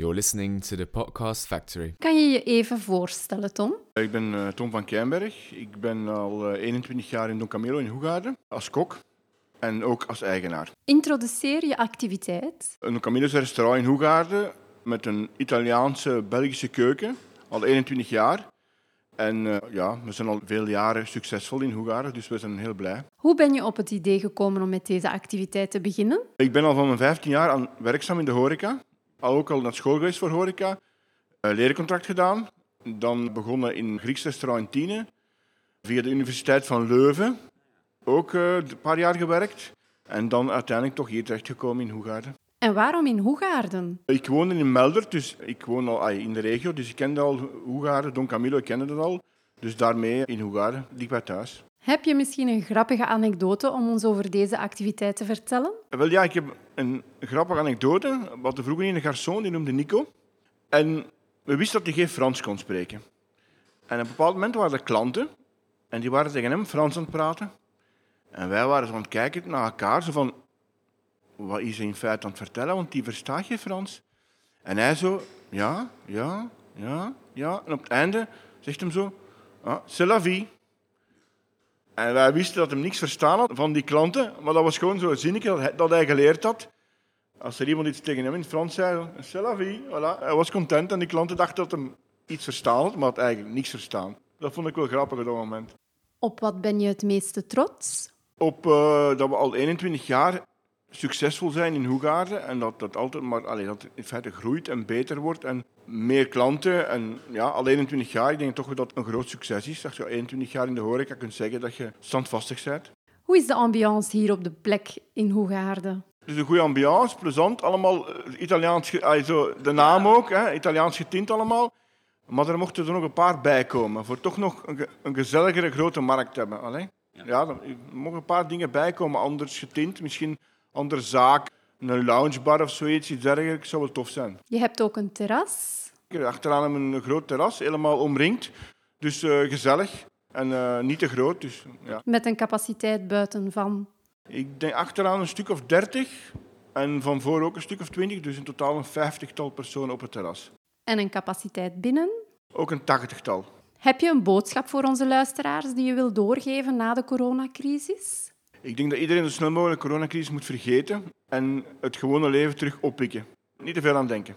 You're listening to the Podcast Factory. Kan je je even voorstellen, Tom? Ik ben uh, Tom van Kijnberg. Ik ben al uh, 21 jaar in Don Camilo in Hoegaarden als kok en ook als eigenaar. Introduceer je activiteit. Een Don is een restaurant in Hoegaarden met een Italiaanse Belgische keuken, al 21 jaar. En uh, ja, we zijn al veel jaren succesvol in Hoegaarden, dus we zijn heel blij. Hoe ben je op het idee gekomen om met deze activiteit te beginnen? Ik ben al van mijn 15 jaar aan werkzaam in de horeca. Al ook al naar school geweest voor horeca. Een leercontract gedaan. Dan begonnen in Grieks restaurant in Tiene. Via de Universiteit van Leuven. Ook uh, een paar jaar gewerkt. En dan uiteindelijk toch hier terechtgekomen in Hoegaarden. En waarom in Hoegaarden? Ik woonde in Melder, dus ik woon al in de regio. Dus ik kende al Hoegaarden. Don Camilo, ik kende dat al. Dus daarmee in Hoegaarden, dicht thuis. Heb je misschien een grappige anekdote om ons over deze activiteit te vertellen? Wel ja, ik heb een grappige anekdote. We hadden vroeger een garçon, die noemde Nico. En we wisten dat hij geen Frans kon spreken. En op een bepaald moment waren er klanten en die waren tegen hem Frans aan het praten. En wij waren zo aan het kijken naar elkaar, zo van, wat is hij in feite aan het vertellen, want die verstaat geen Frans. En hij zo, ja, ja, ja, ja. En op het einde zegt hem zo, ah, c'est la vie. En wij wisten dat hij niks verstaan had van die klanten, maar dat was gewoon zo'n zinnetje dat hij geleerd had. Als er iemand iets tegen hem in het Frans zei, c'est la vie, voilà. hij was content en die klanten dachten dat hij iets verstaan had, maar had eigenlijk niks verstaan. Dat vond ik wel grappig op dat moment. Op wat ben je het meeste trots? Op uh, dat we al 21 jaar succesvol zijn in Hoegaarden en dat dat altijd maar allee, dat in feite groeit en beter wordt en meer klanten en ja, al 21 jaar, ik denk toch dat het een groot succes is. Dat je 21 jaar in de horeca kunt zeggen dat je standvastig bent. Hoe is de ambiance hier op de plek in Hoegaarden? Het is een goede ambiance, plezant, allemaal Italiaans, also de naam ook, hè, Italiaans getint allemaal. Maar er mochten er nog een paar bij komen, voor toch nog een, een gezelligere grote markt te hebben. Allee? Ja, er mogen een paar dingen bijkomen, anders getint, misschien andere zaak, een loungebar of zoiets, iets dergelijks, zou wel tof zijn. Je hebt ook een terras. Achteraan hebben we een groot terras, helemaal omringd. Dus uh, gezellig en uh, niet te groot. Dus, ja. Met een capaciteit buiten van? Ik denk achteraan een stuk of dertig en van voor ook een stuk of twintig. Dus in totaal een vijftigtal personen op het terras. En een capaciteit binnen? Ook een tachtigtal. Heb je een boodschap voor onze luisteraars die je wil doorgeven na de coronacrisis? Ik denk dat iedereen zo snel mogelijk de coronacrisis moet vergeten en het gewone leven terug oppikken. Niet te veel aan denken.